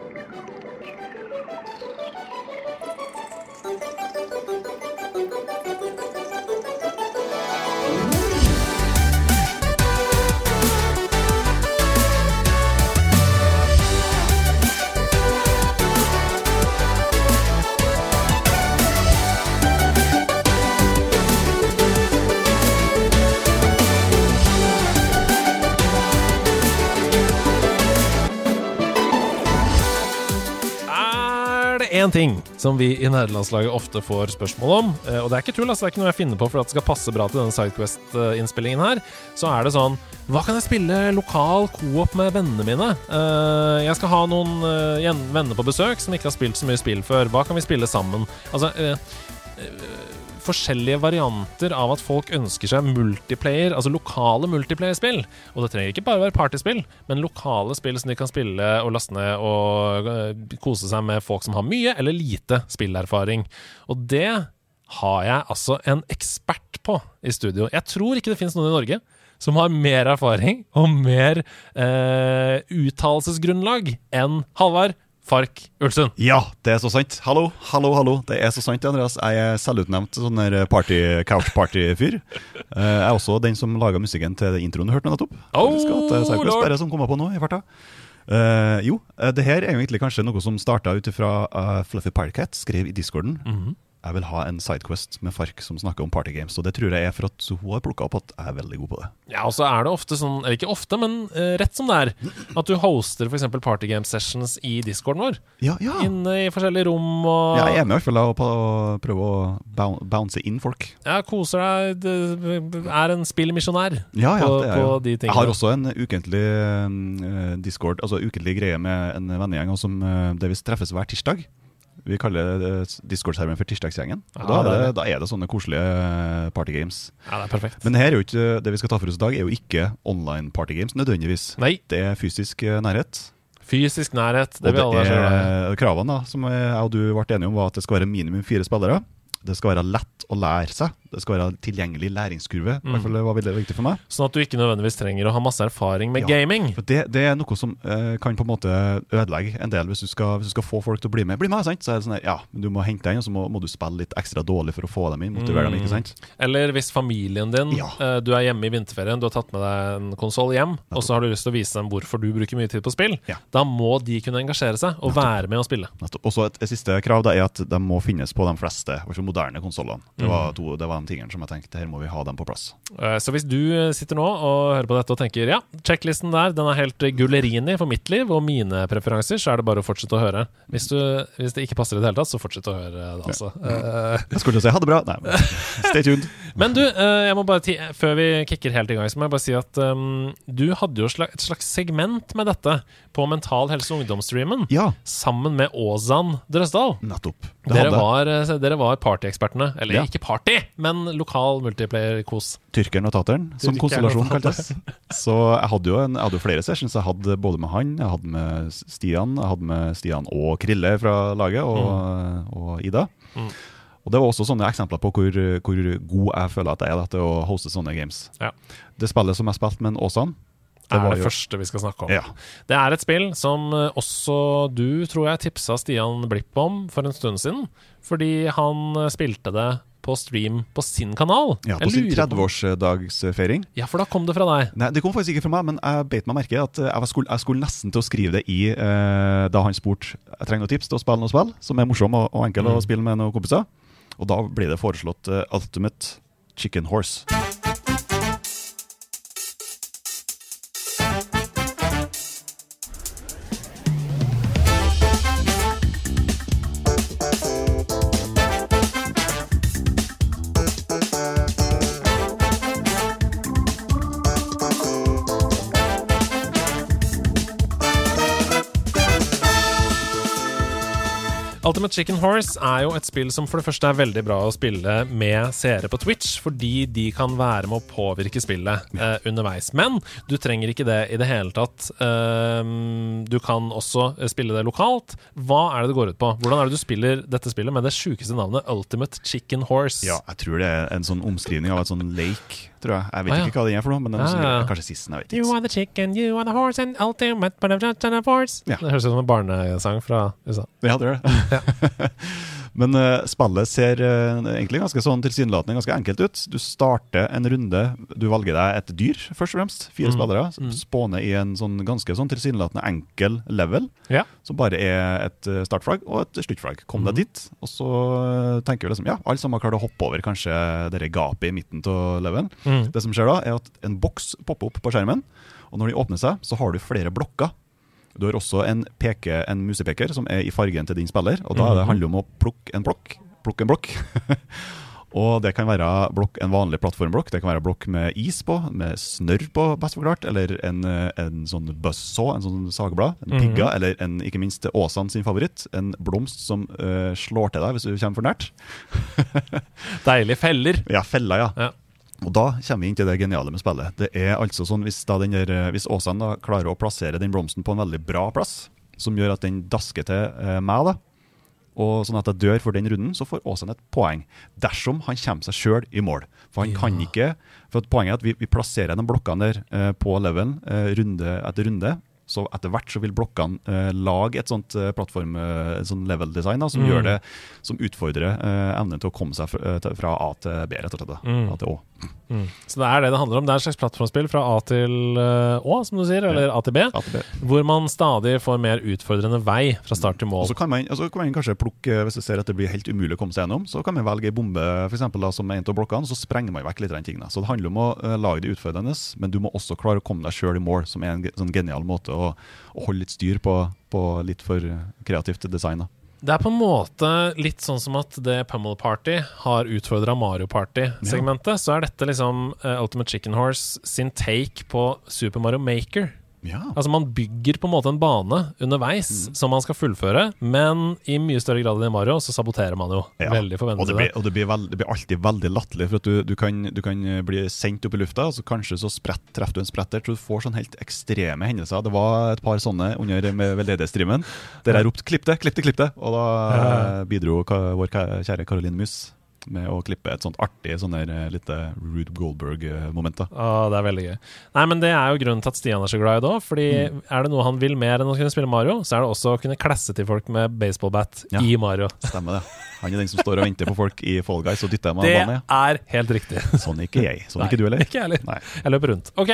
Thank you. Én ting som vi i nederlandslaget ofte får spørsmål om, eh, og det er ikke tull, altså, det er ikke noe jeg finner på for at det skal passe bra til denne Sidequest-innspillingen her, så er det sånn Hva kan jeg spille lokal co-op med vennene mine? Eh, jeg skal ha noen eh, venner på besøk som ikke har spilt så mye spill før. Hva kan vi spille sammen? Altså forskjellige varianter av at folk ønsker seg multiplayer, altså lokale multiplayer-spill. Og det trenger ikke bare være partyspill, men lokale spill som de kan spille og laste ned og øh, kose seg med folk som har mye eller lite spillerfaring. Og det har jeg altså en ekspert på i studio. Jeg tror ikke det finnes noen i Norge som har mer erfaring og mer eh, uttalelsesgrunnlag enn Halvard Fark Ulsund. Ja, det er så sant. Hallo, hallo, hallo. Det er så sant, Andreas. Jeg er selvutnevnt sånn der party, couch party-fyr. Eh, Jeg er også den som laga musikken til introen du hørte nettopp. Oh, det er Cypress som kommer på nå i farta. Eh, jo, eh, det her er jo egentlig kanskje noe som starta ut ifra uh, Fluffy Pirate skrev i discorden. Mhm. Jeg vil ha en sidequest med Fark som snakker om partygames. Og det tror jeg er for at hun har plukka opp at jeg er veldig god på det. Ja, og så er det ofte sånn, eller ikke ofte, men uh, rett som det er, at du hoster f.eks. partygame sessions i discorden vår. Ja, ja. Inne i forskjellige rom og Jeg er med i hvert fall på å prøve å bounce inn folk. Ja, koser deg. Er en spillmisjonær Ja, ja, på, på de tingene. Jeg har også en ukentlig uh, Discord, altså ukentlig greie med en vennegjeng som, uh, det vi treffes hver tirsdag. Vi kaller eh, Discord-serveren for Tirsdagsgjengen. Ja, da, er det da er det sånne koselige eh, partygames. Ja, det er perfekt. Men det ikke, det vi skal ta for oss i dag, er jo ikke online partygames nødvendigvis. Nei, Det er fysisk eh, nærhet. fysisk nærhet, det vil alle være kravene da, som jeg og du ble enige om, var at det skal være minimum fire spillere. Det skal være lett å lære seg. Det skal være en tilgjengelig læringskurve. Mm. det var veldig viktig for meg. Sånn at du ikke nødvendigvis trenger å ha masse erfaring med Ja. gaming. Det, det er noe som eh, kan på en måte ødelegge en del hvis du, skal, hvis du skal få folk til å bli med. Bli med, sant? Så er det sånn her, ja, du må hente deg inn, og så må, må du spille litt ekstra dårlig for å få dem inn. Motivere dem, ikke sant? Eller hvis familien din Ja. eh, Du er hjemme i vinterferien, du har tatt med deg en konsoll hjem, og så har du lyst til å vise dem hvorfor du bruker mye tid på spill. Ja. Da må de kunne engasjere seg og være med og spille. Nettopp. Og så et, et siste krav da, er at de må finnes på de fleste altså moderne konsollene. Det, var to- det var de tingene som jeg tenkte her må vi ha dem på plass. Eh, Så hvis du eh, sitter nå og hører på dette og tenker ja, checklisten der den er helt eh, gullerini for mitt liv og mine preferanser, så er det bare å fortsette å høre. Hvis, du, hvis det ikke passer i det hele tatt, så fortsett å høre det, altså. Ja. Jeg skulle si ha det bra. Nei, men stay tuned. Men du, jeg må bare før vi kicker helt i gang, så må jeg bare si at um, du hadde jo et slags segment med dette på Mental Helse Ungdom-streamen, Ja, sammen med Åzan Drøsdal. nettopp. Det Dere hadde var, dere var partyekspertene. Eller Ja. ikke party, men lokal multiplayer-kos. Tyrkeren og tateren, som og kaltes. Så jeg hadde jo en, jeg hadde jo flere sessions. Jeg hadde både med han, jeg hadde med Stian, jeg hadde med Stian og Krille fra laget, og, og Ida. Mm. Og det var også sånne eksempler på hvor, hvor god jeg føler at jeg er til å hoste sånne games. Ja. Det spillet som jeg spilte med Åsan Det er det første vi skal snakke om. Ja. Det er et spill som eh, også du, tror jeg, tipsa Stian Blipp om for en stund siden. Fordi han eh, spilte det på stream på sin kanal. ja, på sin lurer på- 30-årsdagsfeiring. Ja, for da kom det fra deg. Nei, Det kom faktisk ikke fra meg, men jeg beit meg merke at eh, jeg, var skulle, jeg skulle nesten til å skrive det i eh, da han spurte jeg trenger noen tips til å spille noe spill som er morsom og, og enkel Mm. å spille med noen kompiser. Og da ble det foreslått uh, Ultimate Chicken Horse. Ultimate Chicken Horse er jo et spill som for det første er veldig bra å spille med seere på Twitch, fordi de kan være med å påvirke spillet eh, underveis. Men du trenger ikke det i det hele tatt. Ehm, du kan også eh, spille det lokalt. Hva er det det går ut på? Hvordan er det du spiller dette spillet med det sjukeste navnet Ultimate Chicken Horse? Ja, jeg tror det er en sånn omskrivning av et sånn lake tror jeg. Jeg vet Ah, ja. ikke hva den er for noe, men den er Ah, ja, ja. kanskje sissen. Jeg vet ikke. You are the chicken, you are the horse and ultimate but I'm just a force. Ja. Det høres ut som en barnesang fra USA. Ja, det gjør det. Men uh, spillet ser uh, egentlig ganske sånn tilsynelatende ganske enkelt ut. Du starter en runde, du velger deg et dyr, først og fremst. Fire Mm. spillere. Mm. Spåner i en sånn ganske sånn tilsynelatende enkel level, Ja. som bare er et eh, startflagg og et sluttflagg. Kom mm. deg dit, og så eh, tenker vi liksom ja, alle sammen har klart å hoppe over kanskje det gapet i midten av levelen. Mm. Det som skjer da, er at en boks popper opp på skjermen, og når de åpner seg, så har du flere blokker. Du har også en, peke, en musepeker som er i fargen til din spiller, og da det Mhm. handler det om å plukke en blokk. Plukke en blokk. og det kan være blokk, en vanlig plattformblokk, det kan være blokk med is på, med snørr på, best forklart, eller en, eh, en sånn buzzsaw, en sånn sagblad, en Mhm. pigga, eller en, ikke minst Åsan sin favoritt, en blomst som uh, slår til deg hvis du kommer for nært. Deilige feller. Ja, feller, ja. Ja. Og da kommer vi inn til det geniale med spillet. Det er altså sånn Hvis, da den der, eh, hvis Åsen da klarer å plassere den blomsten på en veldig bra plass, som gjør at den dasker til eh, meg, da, og sånn at jeg dør for den runden, så får Åsen et poeng. Dersom han kommer seg sjøl i mål. For han Ja. kan ikke For at Poenget er at vi, vi plasserer de blokkene der eh, på levelen eh, runde etter runde. Så etter hvert så vil blokkene eh, lage et sånt eh, plattform, eh, sånn level-design da, som Mm. det Som utfordrer eh, evnen til å komme seg fra, eh, fra A til B, rett og slett. Mm. A til Å. Mm. Så det er det det handler om. Det er et slags plattformspill fra A til eh, Å, som du sier, eller A til B, A til B. hvor man stadig får mer utfordrende vei fra start til mål. Og så kan man, altså kan man kanskje plukke, hvis du ser at det blir helt umulig å komme seg gjennom, så kan man velge ei bombe for eksempel, da, som er en av blokkene, så sprenger man vekk litt av den ting. Så det handler om å eh, lage det utfordrende, men du må også klare å komme deg sjøl i mål, som er en sånn genial måte å, å holde litt styr på, på litt for kreativt design. Da. Det er på en måte litt sånn som at det Pummel Party har utfordra Mario Party-segmentet. Så er dette liksom eh, Ultimate Chicken Horse sin take på Super Mario Maker. Ja. Altså Man bygger på en måte en bane underveis Mm. som man skal fullføre, men i mye større grad enn i Mario så saboterer man jo. Ja, Veldig Og det blir, og det blir, veld, det blir alltid veldig latterlig, for at du, du, kan, du kan bli sendt opp i lufta, og så kanskje så sprett, treffer du en spretter, så du får sånn helt ekstreme hendelser. Det var et par sånne under med veldedighetsstreamen, der jeg ropte 'klipp det, klipp det', klipp det! Og da ja. bidro vår kjære Caroline Mus med å klippe et sånt artig sånn der eh, lite Rude Goldberg-moment. Ah, det er veldig gøy. Nei, men Det er jo grunnen til at Stian er så glad i det òg. Fordi Mm. er det noe han vil mer enn å kunne spille Mario, så er det også å kunne klasse til folk med baseballbat Ja. i Mario. Stemmer det. Han er den som står og venter på folk i Fall Guys og dytter dem av Det er helt riktig. Sånn er ikke jeg. Sånn er Nei, ikke du heller. Ikke jeg heller. Jeg løper rundt. Ok,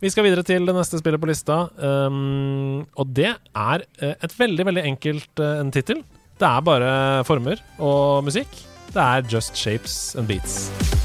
vi skal videre til det neste spillet på lista. Um, og det er eh, et veldig, veldig enkelt uh, en tittel. Det er bare former og musikk. Det er Just Shapes and Beats.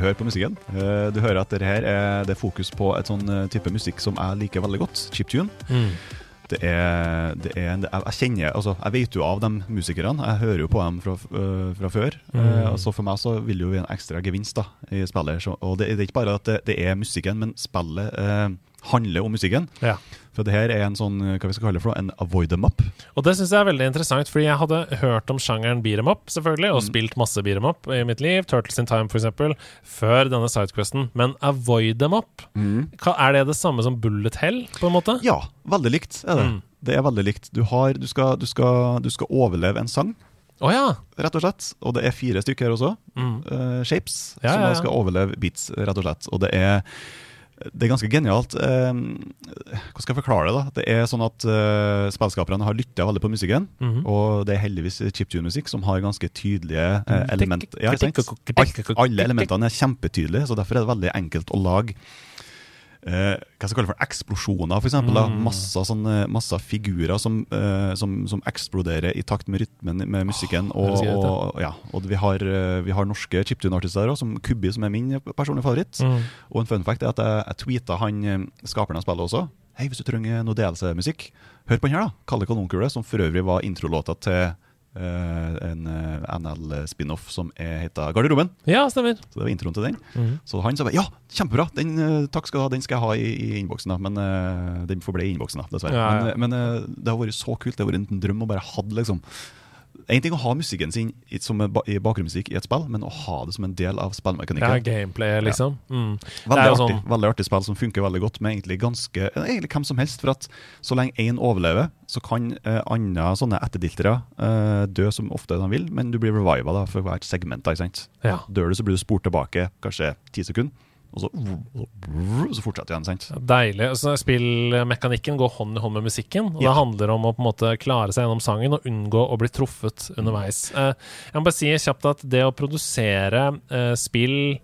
Bare hør på musikken. Eh, Du hører at det her er, det er fokus på et sånn eh, type musikk som jeg liker veldig godt. Chiptune. Det er, det er jeg, kjenner, altså jeg vet jo av de musikerne. Jeg hører jo på dem fra, øh, fra før. Mm. Så for meg så vil det jo være en ekstra gevinst da i spillet. Så, og det, det er ikke bare at det, det er musikken, men spillet eh, handler om musikken. Ja. For det her er en sånn, hva vi skal kalle det for noe, en avoid em up. Og det syns jeg er veldig interessant, fordi jeg hadde hørt om sjangeren beat em up, selvfølgelig, og Mm. spilt masse beat em up i mitt liv, Turtles in Time f.eks., før denne sidequesten. Men avoid them up, hva- er det det samme som bullet hell, på en måte? Ja, veldig likt er det. Mm. Det er veldig likt. Du, har, du, skal, du, skal, du skal overleve en sang, Oh, ja! rett og slett. Og det er fire stykker her også. Mm. Uh, shapes, Ja, som ja. skal overleve beats, rett og slett. Og det er, det er ganske genialt. Eh, hvordan skal jeg forklare det? da? Det er sånn at uh, Spillskaperne har lytta veldig på musikken, Mhm. og det er heldigvis chiptune-musikk som har ganske tydelige uh, Mm. element. Ja. Alt, alle elementene er kjempetydelige, så derfor er det veldig enkelt å lage eh, hva skal jeg kalle for eksplosjoner, da. Mm. Masse, sånne, masse figurer som, eh, som, som eksploderer i takt med rytmen med musikken. Oh, og, og, ja, og vi, har, eh, vi har norske chiptune-artister som Kubbi, som er min personlige favoritt. Mm. Og en fun fact er at jeg, jeg tweeta han eh, skaperen av spillet også. Hei, hvis du trenger noe DLC-musikk, hør på den her, da. Kalle Kanonkule, som for øvrig var introlåta til en eh, NL-spin-off som er, heter Garderoben. Ja, stemmer. Så det var introen til den. Mhm. Så han sa bare ja, kjempebra, den, eh, takk skal du ha, den skal jeg ha i, i innboksen. da Men uh, den forble i innboksen, da, dessverre. Ja, ja. Men, men uh, det har vært så kult. Det har vært en drøm å bare ha det, liksom. En ting å ha musikken sin som ba, bakgrunnsmusikk i et spill, men å ha det som en del av Ja, spillmekanikken. gameplay, liksom. Mm. Det er Veldig artig, sånn- veldig artig spill som funker veldig godt med egentlig ganske Egentlig hvem som helst. For at så lenge én overlever, så kan eh, andre sånne etterdiltere eh, dø som ofte de vil, men du blir reviva da, for hvert segment. da, ikke sant? Ja. Dør du, så blir du spurt tilbake kanskje ti sekunder, og så, så fortsetter igjen. sant? Deilig. Så spillmekanikken går hånd i hånd med musikken. Og Ja. Det handler om å på en måte klare seg gjennom sangen og unngå å bli truffet underveis. Eh, jeg må bare si kjapt at det å produsere eh, spill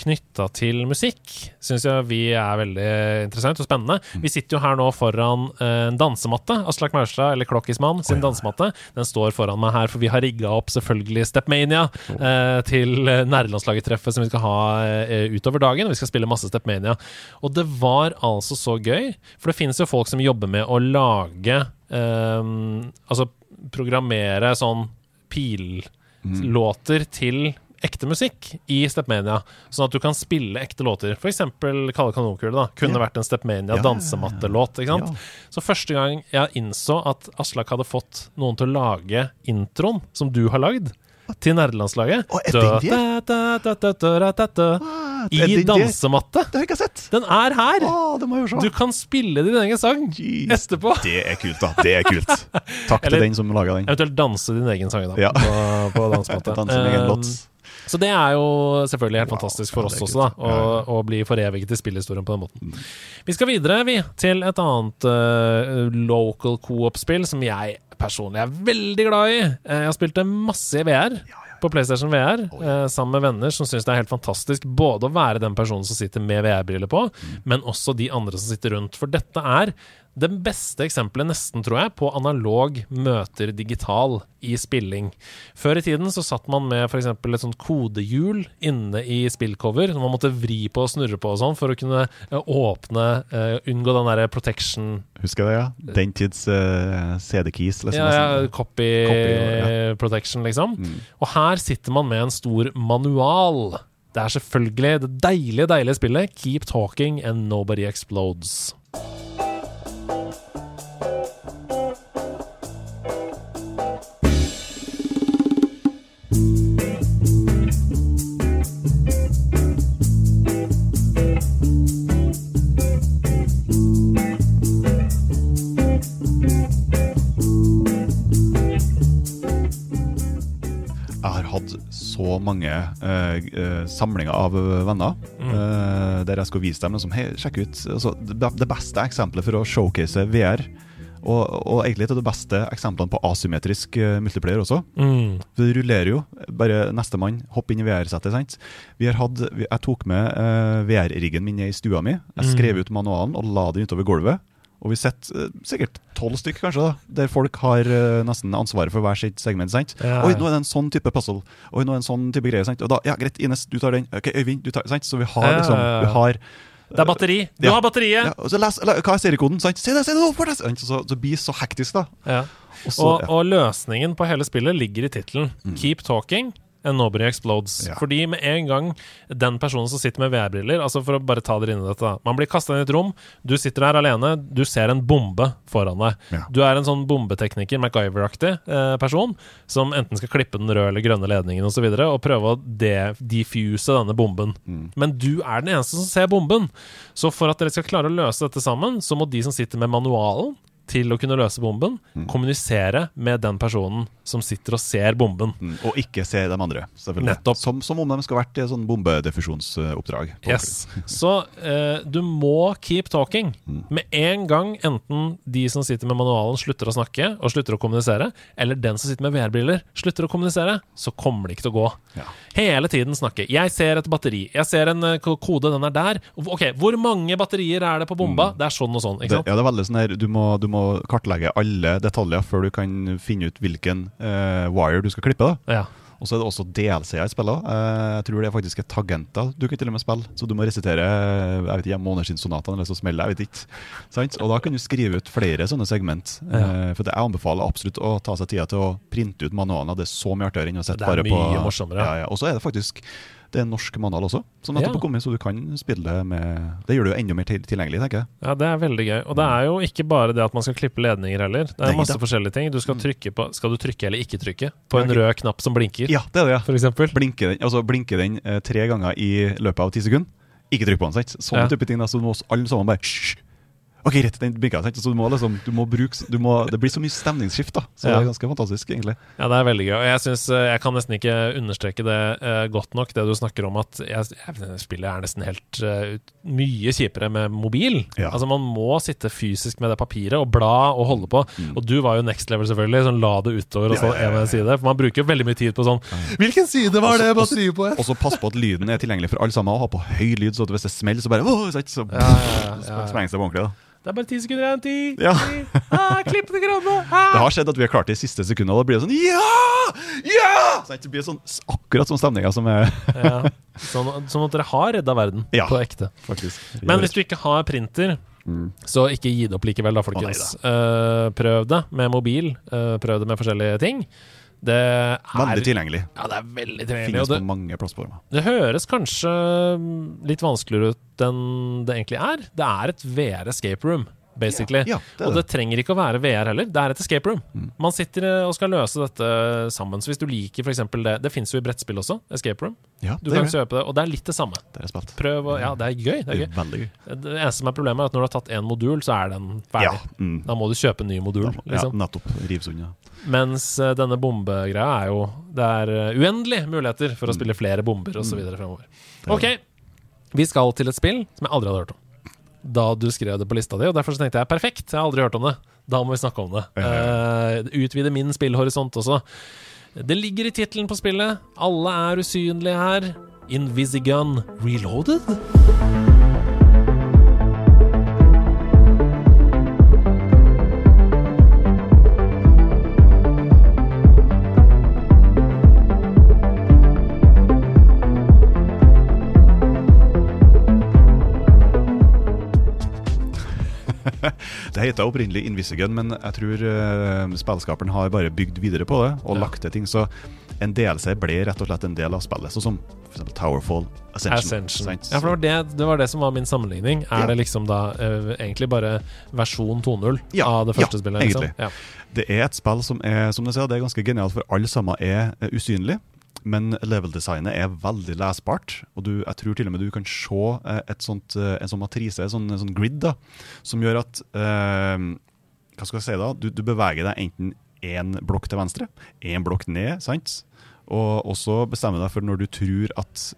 knytta til musikk syns jeg vi er veldig interessant og spennende. Vi sitter jo her nå foran eh, en dansematte. Aslak Maurstad, eller Klokkismann, sin dansematte. Den står foran meg her, for vi har rigga opp selvfølgelig Stepmania eh, til eh, nerdelandslaget-treffet som vi skal ha eh, utover dagen. Vi skal spille masse Stepmania. Og det var altså så gøy, for det finnes jo folk som jobber med å lage eh, Altså programmere sånn pillåter til ekte musikk i Stepmania, sånn at du kan spille ekte låter. Eksempel Kalle Kanonkule da, kunne vært en Stepmania dansemattelåt. ikke sant? Så første gang jeg innså at Aslak hadde fått noen til å lage introen som du har lagd, til nerdelandslaget er? Er I dansematte! Det har jeg ikke sett! Den er her! Å, det må jeg Du kan spille din egen sang etterpå. Det er kult, da. Det er kult. Takk til den som laga den. Eventuelt danse din egen sang da, på, på dansematte. Danse min egen Um, låt. Så det er jo selvfølgelig helt Wow, fantastisk for oss også, da, å, Ja, ja. å bli foreviget i spillhistorien på den måten. Mm. Vi skal videre, vi, til et annet uh, local co-op-spill som jeg personlig er veldig glad i. Eh, Jeg har spilt det masse i VR. På PlayStation VR, eh, sammen med venner som syns det er helt fantastisk både å være den personen som sitter med VR-briller på, Mm. men også de andre som sitter rundt. For dette er det beste eksempelet, nesten, tror jeg, på analog møter digital i spilling. Før i tiden så satt man med f.eks. et sånt kodehjul inne i spillcover, som man måtte vri på og snurre på og sånn, for å kunne eh, åpne, uh, unngå den derre protection Husker jeg det, ja? Den tids uh, CD-keys. Liksom, ja, ja, Copy, protection, liksom. Mm. Og her sitter man med en stor manual. Det er selvfølgelig det deilige, deilige spillet Keep Talking and Nobody Explodes. Så mange eh, eh, samlinger av eh, venner Mm. eh, der jeg skulle vise dem liksom, hei, sjekk ut altså, det, beste eksempelet for å showcase VR. Og, og egentlig et av de beste eksemplene på asymmetrisk eh, multiplayer også. Mm. For det rullerer jo. Bare nestemann, hopp inn i VR-settet. sant? Vi har hatt, jeg tok med uh, VR-riggen min i stua mi. Jeg Mm. skrev ut manualen og la den utover gulvet. Og vi sitter eh, sikkert tolv stykk, kanskje, da, der folk har eh, nesten ansvaret for hver sitt segment. sant? Ja, Oi, nå er det en sånn type puzzle. Oi, nå er det en sånn type greie. sant? Og da, ja, Greit, Ines, du tar den. Ok, Øyvind, du tar sant? Så vi har liksom ja, ja. vi har, Det er batteri! Du Ja. har batteriet! ja, og så les, eller, Hva er seriekoden? sant? Se det, se det! For det! Så, så blir det så hektisk, da. Ja. Og Og, ja. løsningen på hele spillet ligger i tittelen. Keep talking and nobody explodes. Ja. Fordi med en gang den personen som sitter med VR-briller Altså For å bare ta dere inn i dette. Man blir kasta inn i et rom, du sitter her alene, du ser en bombe foran deg. Ja. Du er en sånn bombetekniker, MacGyver-aktig eh, person, som enten skal klippe den røde eller grønne ledningen osv. Og, så videre, og prøve å defuse denne bomben. Mm. Men du er den eneste som ser bomben. Så for at dere skal klare å løse dette sammen, så må de som sitter med manualen til å kunne løse bomben, Mm. kommunisere med den personen som sitter og ser bomben. Mm, Og ikke se de andre, selvfølgelig. Nettopp. Som, som om de skulle vært i et sånn bombedefusjonsoppdrag. Yes. Så uh, du må keep talking. Mm. Med en gang enten de som sitter med manualen slutter å snakke og slutter å kommunisere, eller den som sitter med VR-briller slutter å kommunisere, så kommer det ikke til å gå. Ja. Hele tiden snakke. Jeg ser et batteri. Jeg ser en eh, kode, den er der. Ok, hvor mange batterier er det på bomba? Det er sånn og sånn. Ikke sant? ja, det er veldig sånn her, du må, du må kartlegge alle detaljer før du kan finne ut hvilken uh, wire du skal klippe. da. Ja. Og så er det også DLC-er i spillet. Uh, jeg tror det er faktisk er tagenter du kan til og med spille. Så du må resitere jeg vet ikke, månedskinnsonatene, eller så smeller. Jeg vet ikke. Sant? Og da kan du skrive ut flere sånne segment. Eh, for jeg anbefaler absolutt å ta seg tida til å printe ut manualene. Det er så mye artigere enn å sitte Det er mye morsommere. Ja, ja. Og så er det faktisk det er en norsk manual også, som nettopp Ja. har kommet, så du kan spille med Det gjør det jo enda mer tilgjengelig, tenker jeg. Ja, det er veldig gøy. Og det er jo ikke bare det at man skal klippe ledninger heller. Det er Nei masse da. forskjellige ting. Du skal trykke på Skal du trykke eller ikke trykke på en rød knapp som blinker, Ja, det er det. ja. for eksempel? Blinker den, altså blinker den eh, tre ganger i løpet av ti sekunder. Ikke trykk på den, sant? Sånne Ja. type ting. da, Så må alle sammen bare Hysj! Ok, rett, den blinka. sant? Så du må liksom du må bruke, du må, Det blir så mye stemningsskift, da. Så Ja. det er ganske fantastisk, egentlig. Ja, det er veldig gøy. Og jeg synes, eh, jeg kan nesten ikke understreke det uh, godt nok, det du snakker om at jeg, jeg, spillet er nesten helt uh, mye kjipere med mobil. Ja. Altså Man må sitte fysisk med det papiret og bla og holde på. Og du var jo next level, selvfølgelig. Sånn la det utover og sånn ja, ja, side. For man bruker jo veldig mye tid på sånn Hvilken side var det batteriet på? Og så pass på at lyden er tilgjengelig for alle sammen. Og ha på høy lyd, så hvis det smeller, så bare? Så sprenger det på ordentlig. da Det er bare ti sekunder igjen. Ti! Ja. ti. Ah, klipp det grønne! Det Ah. har skjedd at vi har klart det i siste sekundene, og da blir det sånn Ja! Ja! Så Det blir sånn, akkurat sånn stemninga som er Ja. Sånn, sånn at dere har redda verden Ja. på ekte. faktisk Men hvis du ikke har printer, Mm. så ikke gi det opp likevel, da, folkens. Eh, prøv det med mobil. Uh, prøv det med forskjellige ting. Det er Veldig tilgjengelig. Ja, det er veldig tilgjengelig. Finnes det, på mange plattformer. det høres kanskje litt vanskeligere ut enn det egentlig er. Det er et VR escape room, basically. Ja, ja, det og det trenger ikke å være VR heller. Det er et escape room. Mm. Man sitter eh, og skal løse dette sammen. Så hvis du liker f.eks. det Det fins jo i brettspill også, escape room. Ja, Du kan kjøpe det, og det er litt det samme. Det er. Prøv å Ja, det er gøy. Det er Det gøy. gøy. Det eneste som er problemet, er at når du har tatt én modul, så er den ferdig. Ja, mm. Da må du kjøpe en ny modul, Ja, liksom. nettopp. Rives unna. Mens eh, denne bombegreia er jo Det er eh, uendelige muligheter for å Mm. spille flere bomber osv. fremover. Ok, vi skal til et spill som jeg aldri hadde hørt om. Da du skrev det på lista di, og derfor tenkte jeg perfekt, jeg har aldri hørt om det. Da må vi snakke om det. Uh, utvide min spillhorisont også. Det ligger i tittelen på spillet. Alle er usynlige her. Invisigun Reloaded? Det heter opprinnelig Invisigun, men jeg tror uh, spillskaperen har bare bygd videre på det og Ja. lagt til ting. Så en DLC ble rett og slett en del av spillet, sånn som eksempel Towerfall, Ascension. Ascension. Ja, for det var det, det var det som var min sammenligning. Er Ja. det liksom da uh, egentlig bare versjon 2.0 Ja, av det første spillet? Liksom? egentlig. Ja. Det er et spill som er som du sier, det er ganske genialt, for alle sammen er eh, usynlige. Men level-designet er veldig lesbart, og du, jeg tror til og med du kan se eh, sånt, eh, en sånn matrise, en sånn, en sånn grid, da, som gjør at eh, Hva skal jeg si da? Du, du beveger deg enten én blokk til venstre, én blokk ned, sant? Og også bestemme deg for når du tror at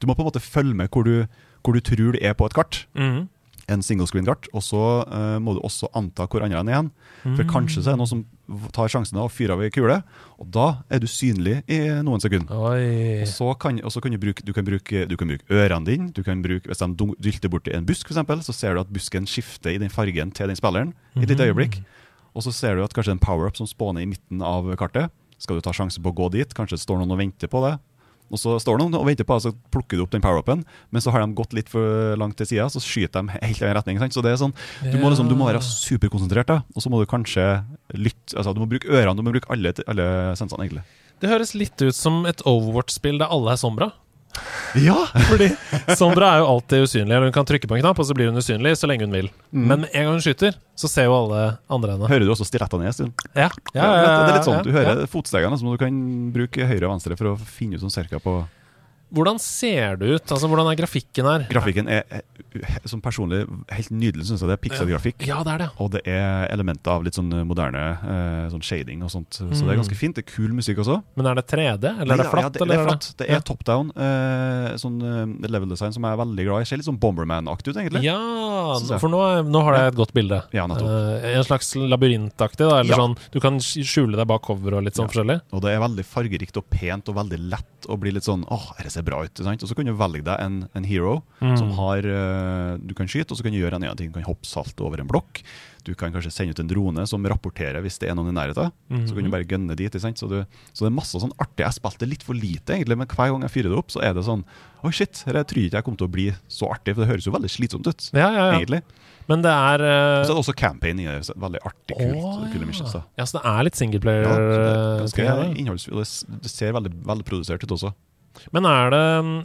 Du må på en måte følge med hvor du, hvor du tror du er på et kart Mhm. En single screen-kart, og så uh, må du også anta hvor andre er igjen. Mm. For kanskje så er det noen som tar sjansen og fyrer av ei kule, og da er du synlig i noen sekunder. Og så kan, kan du, bruke, du, kan bruke, du kan bruke ørene dine. Du kan bruke, hvis de dylter borti en busk, for eksempel, så ser du at busken skifter i den fargen til den spilleren i et lite Mhm. øyeblikk. Og så ser du at kanskje en power-up som spåner i midten av kartet. Skal du ta sjansen på å gå dit? Kanskje det står noen og venter på det. Og så står noen og venter på så plukker du opp den power-upen, men så har de gått litt for langt til sida, så skyter de helt i en retning. Sant? Så det er sånn, du må, liksom, du må være superkonsentrert, da. og så må du kanskje lytte altså Du må bruke ørene, du må bruke alle, alle sensene, egentlig. Det høres litt ut som et Overwatch-spill der alle er Sombra. Ja! Fordi Sombra er jo alltid usynlig. Eller Hun kan trykke på en knapp, og så blir hun usynlig så lenge hun vil. Men med en gang hun skyter, så ser jo alle andre henne. Hører du også stilettene ned en stund? Ja, ja, det er litt sånn, ja, Du ja. hører fotstegene som du kan bruke høyre og venstre for å finne ut sånn cirka på Hvordan ser det ut? Altså, Hvordan er grafikken her? Grafikken er, er som personlig helt nydelig, syns jeg. Det er pikselgrafikk. Ja, det er det. Og det er elementer av litt sånn moderne eh, sånn shading og sånt. Så det er ganske fint. Det er kul musikk også. Men er det 3D, eller er det flatt? Ja, det, det er flatt. Det er Ja. top down. Eh, sånn eh, level design som jeg er veldig glad i. Ser litt sånn Bomberman-aktig ut, egentlig. Ja, for nå, nå har jeg et godt bilde. Ja, nettopp. Eh, en slags labyrintaktig, da. Eller Ja. sånn Du kan skjule deg bak cover og litt sånn forskjellig. Og det er veldig fargerikt og pent og veldig lett å bli litt sånn Åh, dette ser bra ut. Sant? Og så kan du velge deg en, en hero Mm. som har eh, Du kan skyte, og så kan du gjøre en annen ting. Du kan hoppe salt over en blokk. Du kan kanskje sende ut en drone som rapporterer hvis det er noen i nærheten. Så kan du bare gønne dit. Sant? Så, du, så det er masse sånn artig. Jeg spilte litt for lite, egentlig, men hver gang jeg fyrer det opp, så er det sånn Oi, shit, jeg tror jeg ikke jeg kommer til å bli så artig, for det høres jo veldig slitsomt ut. Ja, ja, ja. egentlig. Men det er uh... Så er det også campaign i det. Veldig artig, kult. Oh, ja. missions, ja, så det er litt singleplayer? Ja, det eh, ganske innholdsfullt. og Det, det ser veldig, veldig produsert ut også. Men er det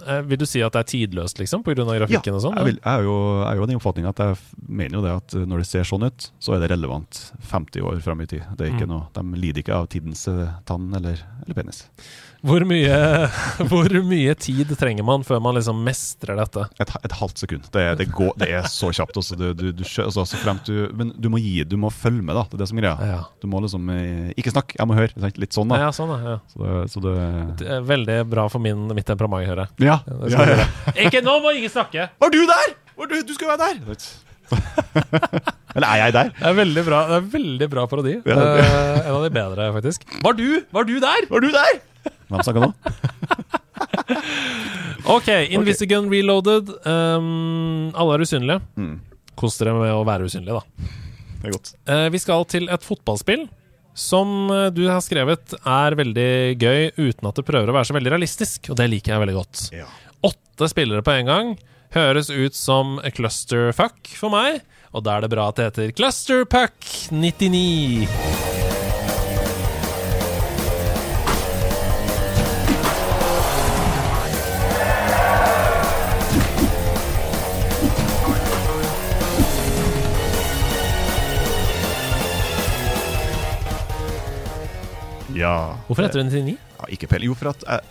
eh, Vil du si at det er tidløst, liksom, pga. grafikken og sånn? jeg, vil, jeg, er jo, jeg er jo den oppfatning at jeg mener jo det at uh, når det ser sånn ut, så er det relevant 50 år fram i tid. Det er ikke Mm. noe, De lider ikke av tidens uh, tann eller, eller penis. Hvor mye, hvor mye tid trenger man før man liksom mestrer dette? Et, et halvt sekund. Det det går, det er så kjapt. Også. Du, du, du, altså, du, men du må gi, du må følge med, da. Det er det som er greia. Ja, Du må liksom eh, Ikke snakk, jeg må høre. Litt sånn, da. ja sånn, ja. Så det, så det er veldig bra for min, mitt temperament, hører jeg. Ja. ja, ja. Ikke nå må ingen snakke! Var du der?! Var du, du skulle være der! Eller er jeg der? Det er veldig bra, det er veldig bra parodi. Ja. Eh, en av de bedre, faktisk. Var du, var du der?! Var du der?! Hvem snakka nå? Ok, Invisigun reloaded. Um, alle er usynlige. Mm. Kos dere med å være usynlige, da. Det er godt. Uh, vi skal til et fotballspill som eh, du har skrevet er veldig gøy uten at det prøver å være så veldig realistisk, og det liker jeg veldig godt. Ja. Åtte spillere på en gang høres ut som clusterfuck for meg, og da er det bra at det heter Clusterpuck 99. Ja. Hvorfor heter det 99? ja ikke peiling. Jo, for at jeg,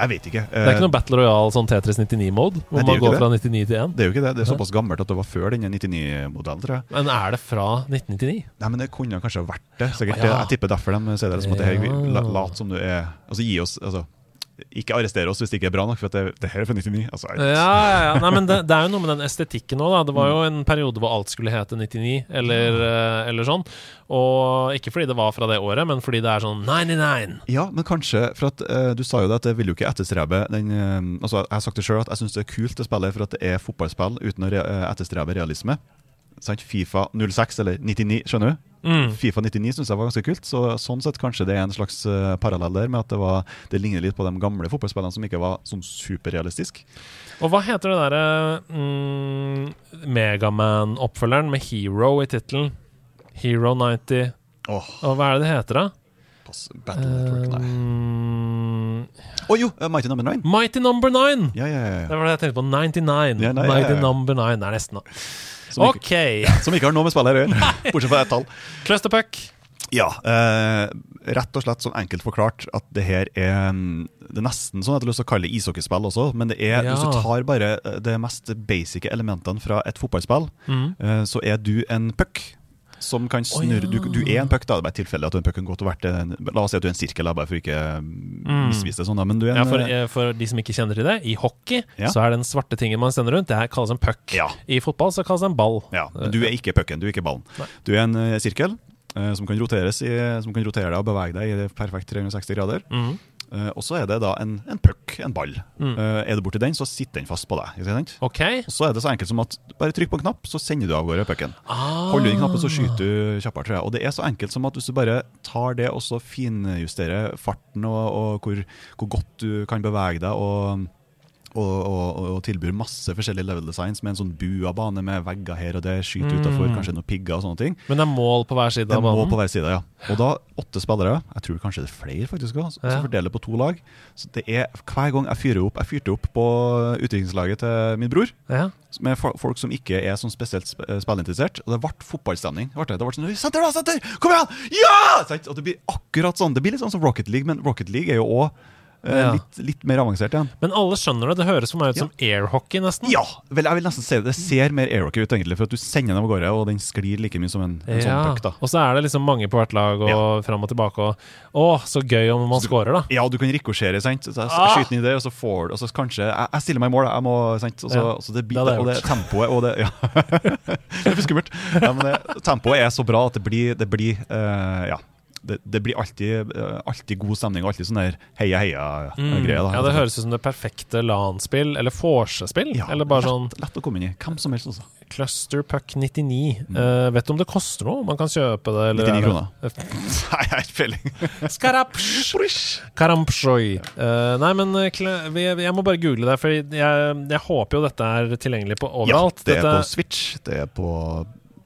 jeg vet ikke. Det er ikke noe Battle Royale sånn Tetris 99-mode, hvor Nei, det er man jo går ikke fra 99 til 1. Det er jo ikke det. Det er såpass gammelt at det var før denne 99-modellen, tror jeg. Men er det fra 1999? Nei, men det kunne kanskje vært det. Sikkert. Ja. Jeg tipper derfor de sier det som at det her Ja. la, lat som du er Altså, gi oss altså, Ikke arrestere oss hvis det ikke er bra nok, for det, det her er fra 99. Altså, Ja, ja, ja. Nei, men det, det er jo noe med den estetikken òg, da. Det var jo en periode hvor alt skulle hete 99, eller, eh, eller sånn. Og ikke fordi det var fra det året, men fordi det er sånn 99. Ja, men kanskje For at uh, du sa jo det at jeg vil jo ikke etterstrebe den uh, Altså, jeg har sagt det sjøl at jeg syns det er kult å spille for at det er fotballspill uten å re etterstrebe realisme. Sant? Fifa 06 eller 99, skjønner du? Mm. Fifa 99 syns jeg var ganske kult, så sånn sett kanskje det er en slags uh, parallell der med at det, var, det ligner litt på de gamle fotballspillene som ikke var sånn superrealistisk. Og hva heter det derre mm, Megaman-oppfølgeren med Hero i tittelen? Hero 90 Oh. Og hva er det det heter, da? Battle Network, nei. Um, Å jo, Uh, Mighty Number 9. Mighty Number 9! Ja, ja, ja. Det var det jeg tenkte på. 99. Ja, nei, Mighty ja, ja. Number 9. Det er nesten, da. Som, ikke, ja, som ikke har noe med spillet å gjøre, bortsett fra ett tall. Clusterpuck. Ja, eh, rett og slett sånn enkelt forklart at det her er mm, Det er nesten sånn at jeg har lyst til å kalle det ishockeyspill også, men det er, Ja. hvis du tar bare det mest basice elementene fra et fotballspill, Mm. eh, så er du en puck. Som kan snurre ja. du, du er en puck, da. Det er bare tilfeldig at du er en puck kan godt ha vært La oss si at du er en sirkel, da, bare for ikke mm. misvise det sånn. Da. Men du er en Ja, for, eh, eh, for de som ikke kjenner til det, i hockey Ja. så er den svarte tingen man sender rundt, det her kalles en puck. Ja. I fotball så kalles det en ball. Ja, men du er ikke pucken, du er ikke ballen. Nei. Du er en eh, sirkel eh, som kan roteres i, som kan rotere deg og bevege deg i perfekt 360 grader. Mhm. Eh, og så er det da en, en puck, en ball. Mm. Uh, er du borti den, så sitter den fast på deg. Ikke sant? OK. Og så er det så enkelt som at bare trykk på en knapp, så sender du av gårde pucken. Ah. Holder du den knappen, så skyter du kjappere. tror jeg. Og det er så enkelt som at hvis du bare tar det og så finjusterer farten og, og hvor, hvor godt du kan bevege deg og og, og, og tilbyr masse forskjellige level designs med en sånn buabane med vegger her og der, skyter Mm. utafor, kanskje noen pigger og sånne ting. Men det er mål på hver side Det av mål banen? på hver side, ja. Og da åtte spillere, jeg tror kanskje det er flere faktisk også, Ja. som fordeler på to lag. Så det er hver gang jeg fyrer opp Jeg fyrte opp på utviklingslaget til min bror, Ja. med folk som ikke er sånn spesielt sp eh, spillinteressert. Og det ble fotballstemning. Det ble, det Det ble sånn Senter, da! Senter! Kom igjen! Ja! Og det blir akkurat sånn. Det blir litt sånn som Rocket League, men Rocket League er jo òg Ja. litt, litt mer avansert igjen. Men alle skjønner det. Det høres for meg ut som airhockey, nesten. Ja! Vel, jeg vil nesten si det. Det ser mer airhockey ut, egentlig, for at du sender den av gårde, og den sklir like mye som en, en sånn Ja. puck. da. Og så er det liksom mange på hvert lag, og fram og tilbake. Og å, så gøy om man scorer, da. Ja, du kan rikosjere, sant. Så jeg Ah! skyter den i det, og så får du Og så kanskje Jeg, jeg stiller meg i mål, jeg må sant? Og så, Ja, og så det, det og det tempoet og det Ja. det blir skummelt. Ja, men det, tempoet er så bra at det blir, det blir uh, Ja. Det, det blir alltid, eh, alltid god stemning. og Alltid sånn der heia-heia-greie. Mm. Ja, det høres ut som det perfekte LAN-spill, eller vorsespill. Ja, eller bare lett, sånn lett å komme inn i. Hvem som helst, altså. Cluster Puck 99. Uh, vet du om det koster noe? Man kan kjøpe det? Eller 99 er kroner. Nei, jeg har ikke peiling. Skarapsj! Karampsjoj. Uh, nei, men eh, kle- vi- jeg må bare google det, for jeg, jeg håper jo dette er tilgjengelig på overalt. Ja, det er dette, på Switch, det er på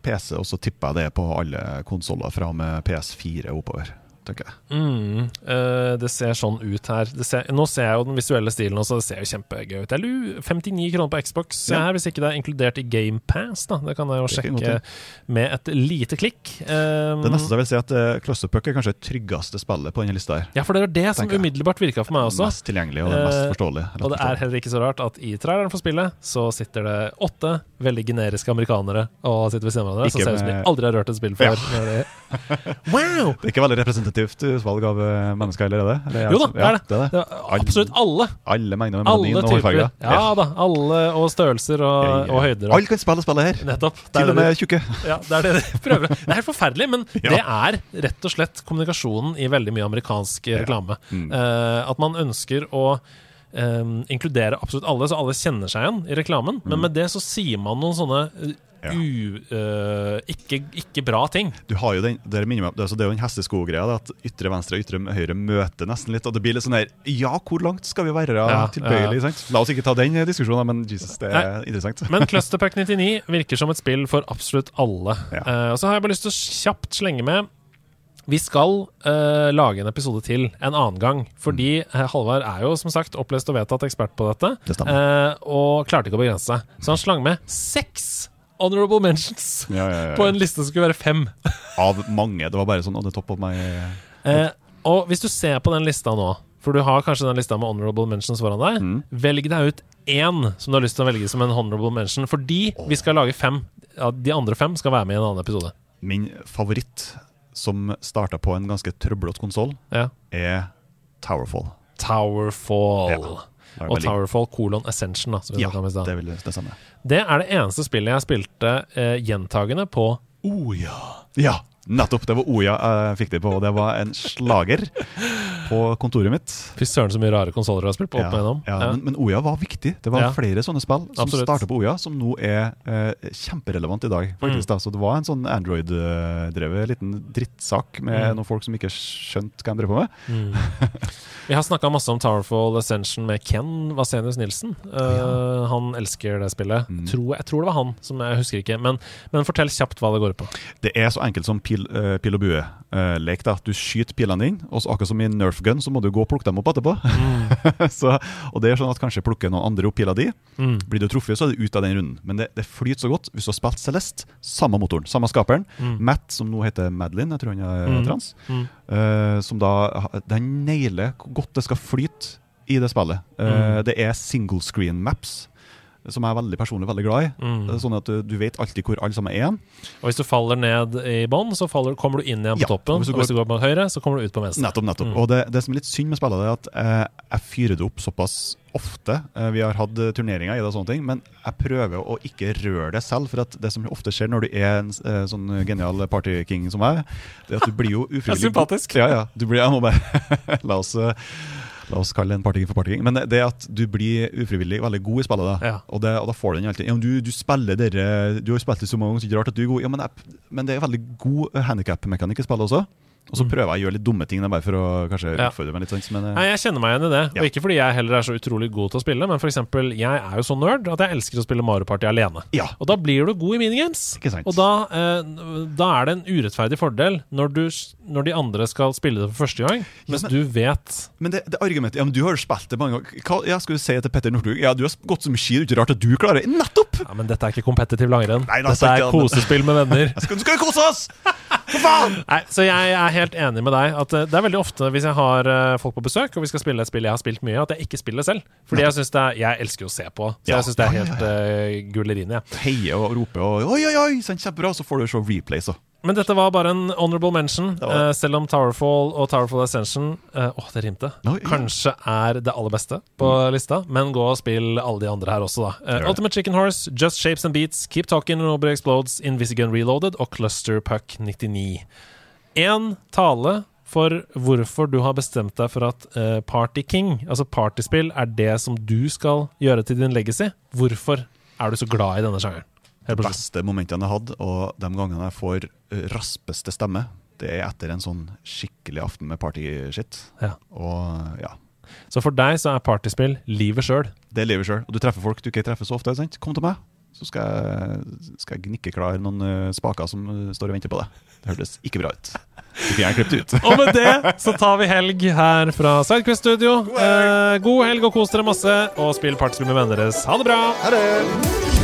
PC, og så tipper jeg det på alle konsoller fra med PS4 oppover. Tenker jeg. Mm, uh, det ser sånn ut her. Det ser, nå ser jeg jo den visuelle stilen også, det ser jo kjempegøy ut. Jeg lurer 59 kroner på Xbox Ja. her, hvis ikke det er inkludert i GamePass. Det kan jeg jo sjekke med et lite klikk. Um, Det neste jeg vil si at uh, Clusterpuck er kanskje det tryggeste spillet på denne lista. her. ja, for det er det som umiddelbart virka for meg også. Mest tilgjengelig og det mest forståelig. Uh, Og det er heller ikke så rart at i traileren for spillet så sitter det åtte veldig generiske amerikanere og sitter ved siden av hverandre. Så ser ut som de aldri har rørt et spill før. Ja. Wow! Det er ikke veldig representativt utvalg av eh, mennesker allerede? er? Eller, Jo da, ja, det er det. det, er det. Absolutt alle. Alle mengder med Alle og hårfarger. Ja da. Alle og størrelser og, Ja, ja, ja. og høyder. Og. Alle kan spille spillet her. Nettopp. Til og med tjukke. ja, det er det de prøver. Det er helt forferdelig, men Ja. det er rett og slett kommunikasjonen i veldig mye amerikansk reklame. Mm. Uh, at man ønsker å um, inkludere absolutt alle, så alle kjenner seg igjen i reklamen. Men med det så sier man noen sånne eh, Mm. Ja. u, uh, ikke, ikke bra ting. Du har jo den, det, meg, det, er altså, det er jo den hestesko-greia, at ytre venstre og ytre høyre møter nesten litt. Og det blir litt sånn her Ja, hvor langt skal vi være Ja, tilbøyelig? sant? La oss ikke ta den diskusjonen, men Jesus, det er interessant. Men Clusterpack 99 virker som et spill for absolutt alle. Ja. Eh, og så har jeg bare lyst til å kjapt slenge med vi skal uh, lage en episode til en annen gang. Fordi mm. Halvard er jo som sagt opplest og vedtatt ekspert på dette. Det eh, og klarte ikke å begrense seg. Så han slang med seks honorable mentions Ja, ja, ja. på en liste som skulle være fem. Av mange. Det var bare sånn on the top of my Eh, og hvis du ser på den lista nå, for du har kanskje den lista med honorable mentions foran deg, Mm. velg deg ut én som du har lyst til å velge som en honorable mention, fordi vi skal lage fem. Ja, de andre fem skal være med i en annen episode. Min favoritt, som starta på en ganske trøblete konsoll, Ja. er Towerfall. Towerfall. Ja, Og Towerfall colon Ascension, da. Som vi Ja, om i det, vil, det samme. det er det eneste spillet jeg spilte eh, gjentagende på Oja. Ja, nettopp. Det var Oja jeg fikk det på, og det var en slager på kontoret mitt. Fy søren, så mye rare konsoller du har spilt på Ja, ja, Ja. Men, men Oja var viktig. Det var flere sånne spill som starta på Oja, som nå er eh, kjemperelevant i dag. faktisk Mm. da. Så det var en sånn Android-drevet liten drittsak med Mm. noen folk som ikke skjønte hva de drev på med. Mm. Vi har snakka masse om Towerfall Ascension med Ken Vasenius Nilsen. Eh, Han elsker det spillet. Mm. Tror, jeg tror det var han, som jeg husker ikke. Men, men fortell kjapt hva det går på. Det er så enkelt som pil, eh, pil og bue-lek. da. Du skyter pilene dine, og så akkurat som i Nerf gun, så må du gå og plukke dem opp etterpå. så, og det er sånn at kanskje plukker noen andre opp pila di. Mm. Blir du truffet, så er du ut av den runden. Men det, det flyter så godt. Hvis du har spilt Celeste, samme motoren, samme skaperen. Mm. Matt, som nå heter Madeline, jeg tror han er Mm. trans, Mm. eh, som da Den nailer hvor godt det skal flyte i det spillet. Eh, Mm. Det er single screen maps, som jeg er veldig personlig veldig glad i. Mm. Er Sånn at du, du vet alltid hvor alle sammen er. Og hvis du faller ned i bånn, så faller, kommer du inn igjen på Ja, toppen. og hvis du Og hvis du går på høyre, så kommer du ut på venstre. Nettopp, nettopp. Mm. Og det, det som er litt synd med spillet, er at eh, jeg fyrer det opp såpass ofte. Eh, vi har hatt eh, turneringer i det og sånne ting, men jeg prøver å ikke røre det selv. For at det som ofte skjer når du er en eh, sånn genial partyking som meg, det er at du blir jo ufrivillig sympatisk. Ja, ja. Du blir, jeg må bare La oss eh, La oss kalle en partyking for partyking. Men det- det at du blir ufrivillig veldig god i spillet, da. Ja. Og, det, og da får du den alltid. Ja, du, du spiller dere Du har spilt det så mange ganger, så det er ikke rart at du er god. Ja, men, jeg, men det er veldig god handikap-mekanikk i spillet også. Og så prøver jeg å gjøre litt dumme ting, bare for å kanskje Ja. utfordre meg litt. sant? Men, eh, Nei, Jeg kjenner meg igjen i det. Ja. Og ikke fordi jeg heller er så utrolig god til å spille, men for eksempel, jeg er jo så nerd at jeg elsker å spille Mario Party alene. ja, Og da blir du god i minigames. Og da, eh, da er det en urettferdig fordel når, du, når de andre skal spille det for første gang, mens men- du vet Men det, det argumentet Ja, men du har jo spilt det mange ganger. Hva ja, skal du si til Petter Northug? Ja, du har gått så mye ski, det er ikke rart at du klarer det. Nettopp! Ja, men dette er ikke kompetitiv langrenn. Nei, dette er kosespill med venner. Skal, skal vi kose oss! For faen! Nei, så jeg er helt enig med deg. At eh, Det er veldig ofte hvis jeg har eh, folk på besøk og vi skal spille et spill jeg har spilt mye, at jeg ikke spiller selv. Fordi jeg synes det er Jeg elsker jo å se på, så jeg syns det er helt uh, gullerine. Ja. Heier og roper og oi, oi, oi, sånn kjempebra, så får du se replays og Men dette var bare en honorable mention, var eh, selv om Towerfall og Towerfall Ascension eh, Åh, det rimte. No, yeah. Kanskje er det aller beste på lista, men gå og spill alle de andre her også, da. Uh. Ultimate Chicken Horse, Just Shapes and Beats, Keep Talking, and Nobody Explodes, Invisigun Reloaded og Cluster Puck 99. én tale for hvorfor du har bestemt deg for at uh, Party King, altså partyspill, er det som du skal gjøre til din legacy. Hvorfor er du så glad i denne sjangeren? Helt beste momentene jeg hadde, og de gangene jeg får eh, raspeste stemme, det er etter en sånn skikkelig aften med partyshit. Ja. Og ja, Så for deg så er partyspill livet sjøl. det er livet sjøl. Og du treffer folk du ikke treffer så ofte. sant? Kom til meg, så skal jeg, skal jeg gnikke klar noen eh, spaker som eh, står og venter på deg. Det hørtes ikke bra ut. Du kunne gjerne klippet ut. Og med det så tar vi helg her fra Sidequest Studio. Eh, god helg og kos dere masse, og spill partyspill med vennene deres. Ha det bra! Ha det!